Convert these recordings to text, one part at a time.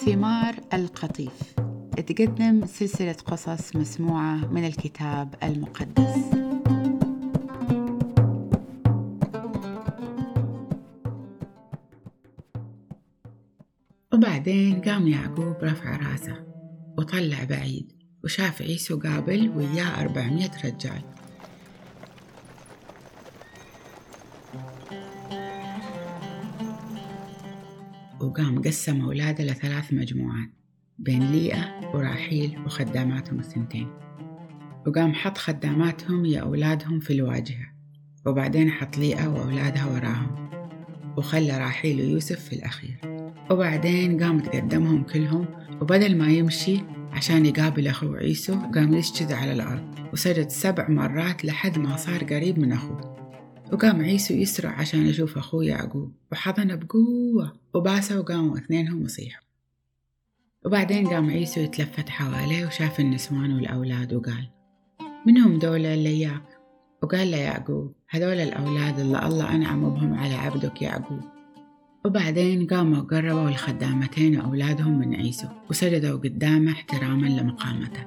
ثمار القطيف. تقدم سلسلة قصص مسموعة من الكتاب المقدس. وبعدين قام يعقوب رفع راسه وطلع بعيد وشاف عيسو قابل وياه أربعمية رجال. وقام قسم أولاده لثلاث مجموعات بين ليئة وراحيل وخداماتهم الثنتين. وقام حط خداماتهم يا أولادهم في الواجهة وبعدين حط ليئة وأولادها وراهم وخلى راحيل ويوسف في الأخير. وبعدين قام تقدمهم كلهم وبدل ما يمشي عشان يقابل أخوه عيسو قام يسجد على الأرض وسجد سبع مرات لحد ما صار قريب من أخوه. وقام عيسو يسرع عشان يشوف أخوه يعقوب وحضنه بقوة وباسه وقاموا اثنينهم يصيحوا وبعدين قام عيسو يتلفت حواليه وشاف النسوان والأولاد وقال منهم دولة اللي إياك؟ وقال له يعقوب هذول الأولاد اللي الله أنعم بهم على عبدك يعقوب. وبعدين قاموا وقربوا الخدامتين وأولادهم من عيسو وسجدوا قدامه احتراما لمقامته.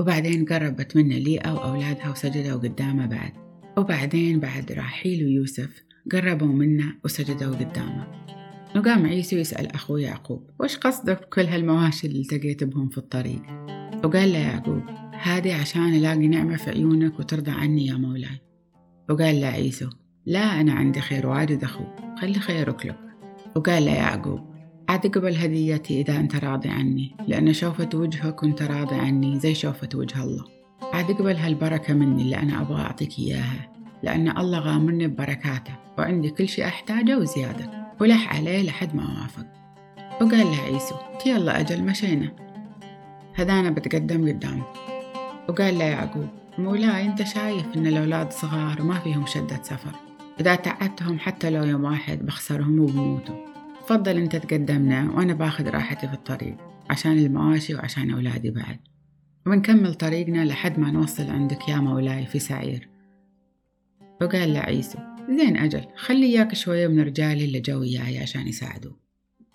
وبعدين قربت منه ليئة وأولادها وسجدوا قدامه بعد. وبعدين بعد راحيل ويوسف قربوا منه وسجدوا قدامه. وقام عيسو يسأل أخوه يعقوب وش قصدك بكل هالمواشي اللي التقيت بهم في الطريق؟ وقال له يعقوب هذه عشان ألاقي نعمة في عيونك وترضى عني يا مولاي. وقال له عيسو لا أنا عندي خير واجد أخوك خلي خيرك لك. وقال له يعقوب عاد اقبل هديتي إذا أنت راضي عني لأن شوفة وجهك وأنت راضي عني زي شوفة وجه الله. عاد أقبل هالبركة مني اللي أنا أبغى أعطيك إياها لأن الله غامرني ببركاته وعندي كل شيء أحتاجه وزيادة ولح عليه لحد ما وافق. وقال له عيسو يلا أجل مشينا. هذانا بتقدم قدامك وقال له يعقوب مولاي أنت شايف إن الأولاد صغار وما فيهم شدة سفر. إذا تعبتهم حتى لو يوم واحد بخسرهم وبموتوا. فضل أنت تقدمنا وأنا باخذ راحتي في الطريق عشان المواشي وعشان أولادي بعد. ونكمل طريقنا لحد ما نوصل عندك يا مولاي في سعير. وقال له عيسو زين أجل خلي إياك شوية من رجالي اللي جو وياي عشان يساعدوا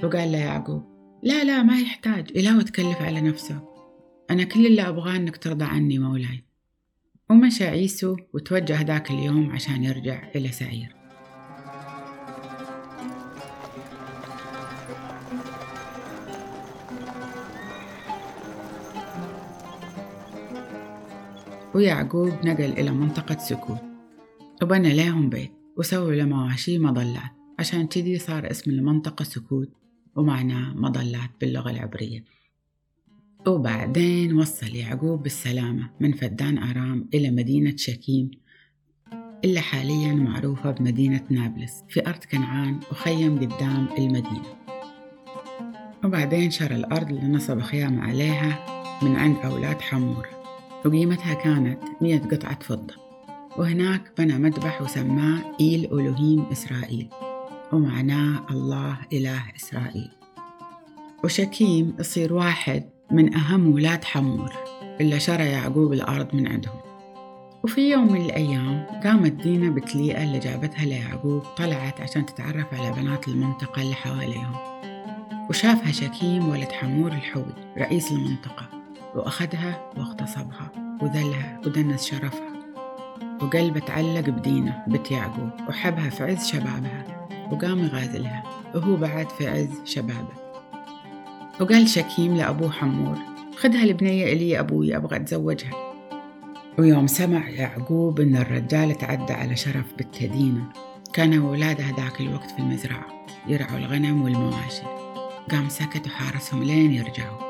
وقال له يعقوب لا لا ما يحتاج إله تكلف على نفسه. أنا كل اللي أبغاه إنك ترضى عني مولاي. ومشى عيسو وتوجه ذاك اليوم عشان يرجع إلى سعير. ويعقوب نقل إلى منطقة سكوت وبنى لهم بيت وسووا له مواشي مظلات عشان كذي صار اسم المنطقة سكوت ومعناه مظلات باللغة العبرية. وبعدين وصل يعقوب بالسلامة من فدان أرام إلى مدينة شكيم اللي حاليا معروفة بمدينة نابلس في أرض كنعان وخيم قدام المدينة. وبعدين شرى الأرض اللي نصب خيام عليها من عند أولاد حمور وقيمتها كانت مية قطعة فضة. وهناك بنى مذبح وسماه إيل ألوهيم إسرائيل. ومعناه الله إله إسرائيل. وشكيم يصير واحد من أهم ولاد حمور اللي شرى يعقوب الأرض من عندهم. وفي يوم من الأيام قامت دينا بتليئة اللي جابتها ليعقوب طلعت عشان تتعرف على بنات المنطقة اللي حواليهم. وشافها شكيم ولد حمور الحوي رئيس المنطقة. وأخذها واغتصبها وذلها ودنس شرفها. وقلبه تعلق بدينه بنت يعقوب وحبها في عز شبابها وقام يغازلها وهو بعد في عز شبابه. وقال شكيم لأبوه حمور خدها البنية إلي أبوي أبغى أتزوجها. ويوم سمع يعقوب إن الرجال تعدى على شرف بنت دينا كانوا أولاده ذاك الوقت في المزرعة يرعوا الغنم والمواشي. قام سكت وحارسهم لين يرجعوا.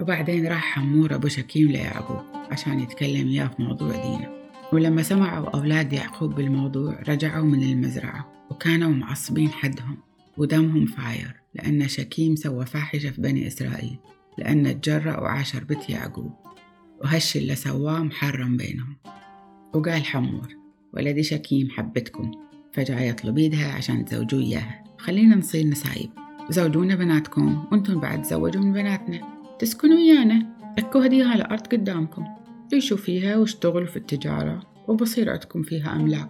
وبعدين راح حمور أبو شكيم ليعقوب عشان يتكلم إياه في موضوع دينا ولما سمعوا أولاد يعقوب بالموضوع رجعوا من المزرعة وكانوا معصبين حدهم ودمهم فاير لأن شكيم سوى فاحشة في بني إسرائيل لأن تجرأ وعاشر بيت يعقوب وهالش اللي سواه محرم بينهم. وقال حمور ولدي شكيم حبتكم فجأة يطلب إيدها عشان تزوجوا إياها. خلينا نصير نسايب. زوجونا بناتكم وأنتم بعد تزوجوا من بناتنا. تسكنوا ويانا اكو هديها الأرض قدامكم. عيشوا فيها واشتغلوا في التجارة وبصير عندكم فيها أملاك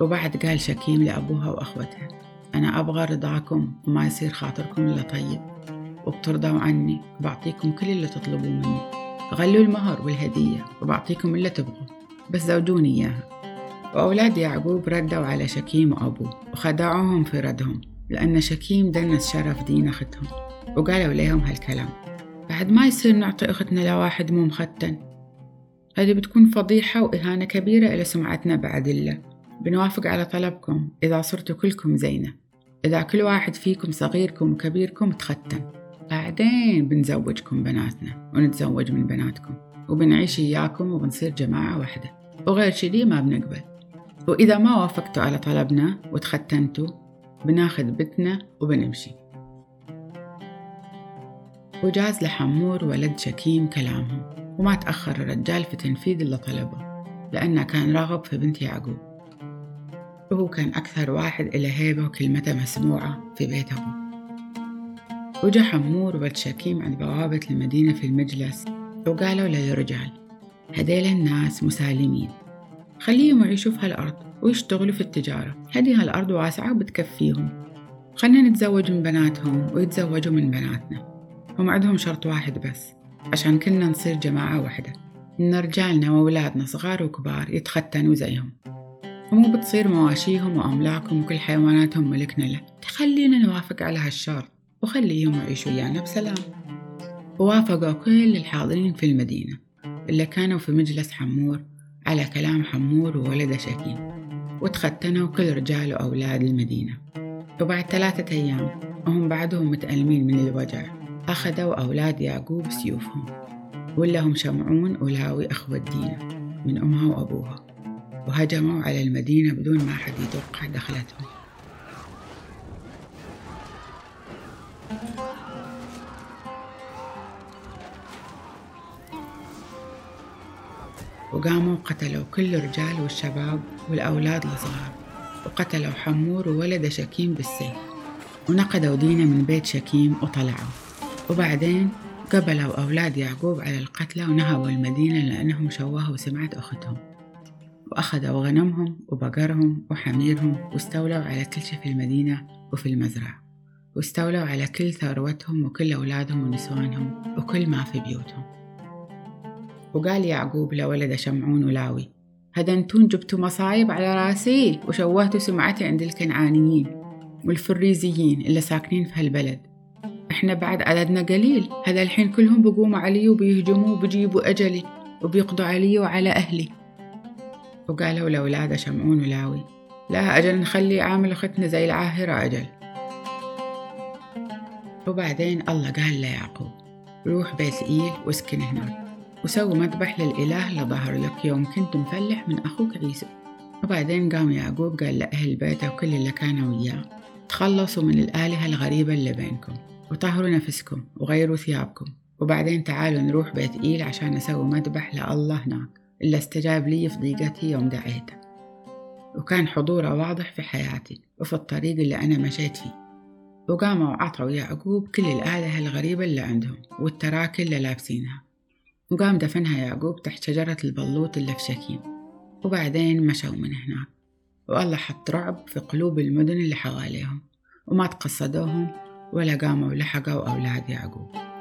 وبعد قال شكيم لأبوها وأخوتها أنا أبغى رضاكم وما يصير خاطركم إلا طيب. وبترضوا عني وبعطيكم كل اللي تطلبوه مني. غلوا المهر والهدية وبعطيكم اللي تبغوا. بس زوجوني إياها. وأولاد يعقوب ردوا على شكيم وأبوه وخدعوهم في ردهم لأن شكيم دنس شرف دين أختهم. وقالوا لهم هالكلام. بعد ما يصير نعطي أختنا لواحد مو مختن. هذه بتكون فضيحة وإهانة كبيرة إلى سمعتنا بعد الله. بنوافق على طلبكم. إذا صرتوا كلكم زينة. إذا كل واحد فيكم صغيركم وكبيركم تختن. بعدين بنزوجكم بناتنا ونتزوج من بناتكم. وبنعيش إياكم وبنصير جماعة واحدة. وغير شدي ما بنقبل. وإذا ما وافقتوا على طلبنا وتختنتوا بناخذ بتنا وبنمشي. وجاز لحمور ولد شكيم كلامهم. وما تأخر الرجال في تنفيذ اللي طلبه لأنه كان راغب في بنت يعقوب. وهو كان أكثر واحد إلى هيبة وكلمته مسموعة في بيت أبوه. وجا حمور ولد شكيم عند بوابة المدينة في المجلس وقالوا للرجال هذيل الناس مسالمين. خليهم يعيشوا في هالأرض ويشتغلوا في التجارة. هذه هالأرض واسعة وبتكفيهم. خلنا نتزوج من بناتهم ويتزوجوا من بناتنا. هم عندهم شرط واحد بس عشان كلنا نصير جماعة واحدة إن رجالنا وأولادنا صغار وكبار يتختنوا زيهم. ومو بتصير مواشيهم وأملاكهم وكل حيواناتهم ملكنا له. تخلينا نوافق على هالشرط وخليهم يعيشوا ويانا بسلام. ووافقوا كل الحاضرين في المدينة اللي كانوا في مجلس حمور على كلام حمور وولده شكيم. وتختنوا كل رجال وأولاد المدينة. وبعد ثلاثة أيام وهم بعدهم متألمين من الوجع. أخذوا أولاد يعقوب سيوفهم ولهم شمعون ولاوي أخوة دينا من أمها وأبوها وهجموا على المدينة بدون ما حد يتوقع دخلتهم. وقاموا قتلوا كل الرجال والشباب والأولاد الصغار وقتلوا حمور وولد شكيم بالسيف ونقدوا دينا من بيت شكيم وطلعوا وبعدين قبلوا أولاد يعقوب على القتلى ونهبوا المدينة لأنهم شوهوا سمعة أختهم. وأخذوا غنمهم وبقرهم وحميرهم واستولوا على كل شيء في المدينة وفي المزرعة. واستولوا على كل ثروتهم وكل أولادهم ونسوانهم وكل ما في بيوتهم. وقال يعقوب لولد شمعون ولاوي هذا انتون جبتوا مصايب على راسي وشوهتوا سمعتي عند الكنعانيين والفريزيين اللي ساكنين في هالبلد. إحنا بعد عددنا قليل. هذا الحين كلهم بقوموا علي وبيهجموا وبيجيبوا أجلي وبيقضوا علي وعلى أهلي. وقالوا لأولاد شمعون ولاوي. لا أجل نخلي عامل أختنا زي العاهرة أجل. وبعدين الله قال ليعقوب روح بيت إيل واسكن هناك. وسوي مذبح للإله اللي ظهر لك يوم كنت مفلح من أخوك عيسى. وبعدين قام يعقوب قال لأهل بيته وكل اللي كانوا وياه تخلصوا من الآلهة الغريبة اللي بينكم. وطهروا نفسكم وغيروا ثيابكم. وبعدين تعالوا نروح بيت إيل عشان نسوي مذبح لله هناك اللي استجاب لي في ضيقتي يوم دعيته. وكان حضوره واضح في حياتي وفي الطريق اللي أنا مشيت فيه. وقاموا وعطوا يعقوب كل الآلهة الغريبة اللي عندهم والتراكي اللي لابسينها. وقام دفنها يعقوب تحت شجرة البلوط اللي في شكيم. وبعدين مشوا من هناك. والله حط رعب في قلوب المدن اللي حواليهم. وما تقصدوهم ولا قاموا لحقوا أولاد يعقوب.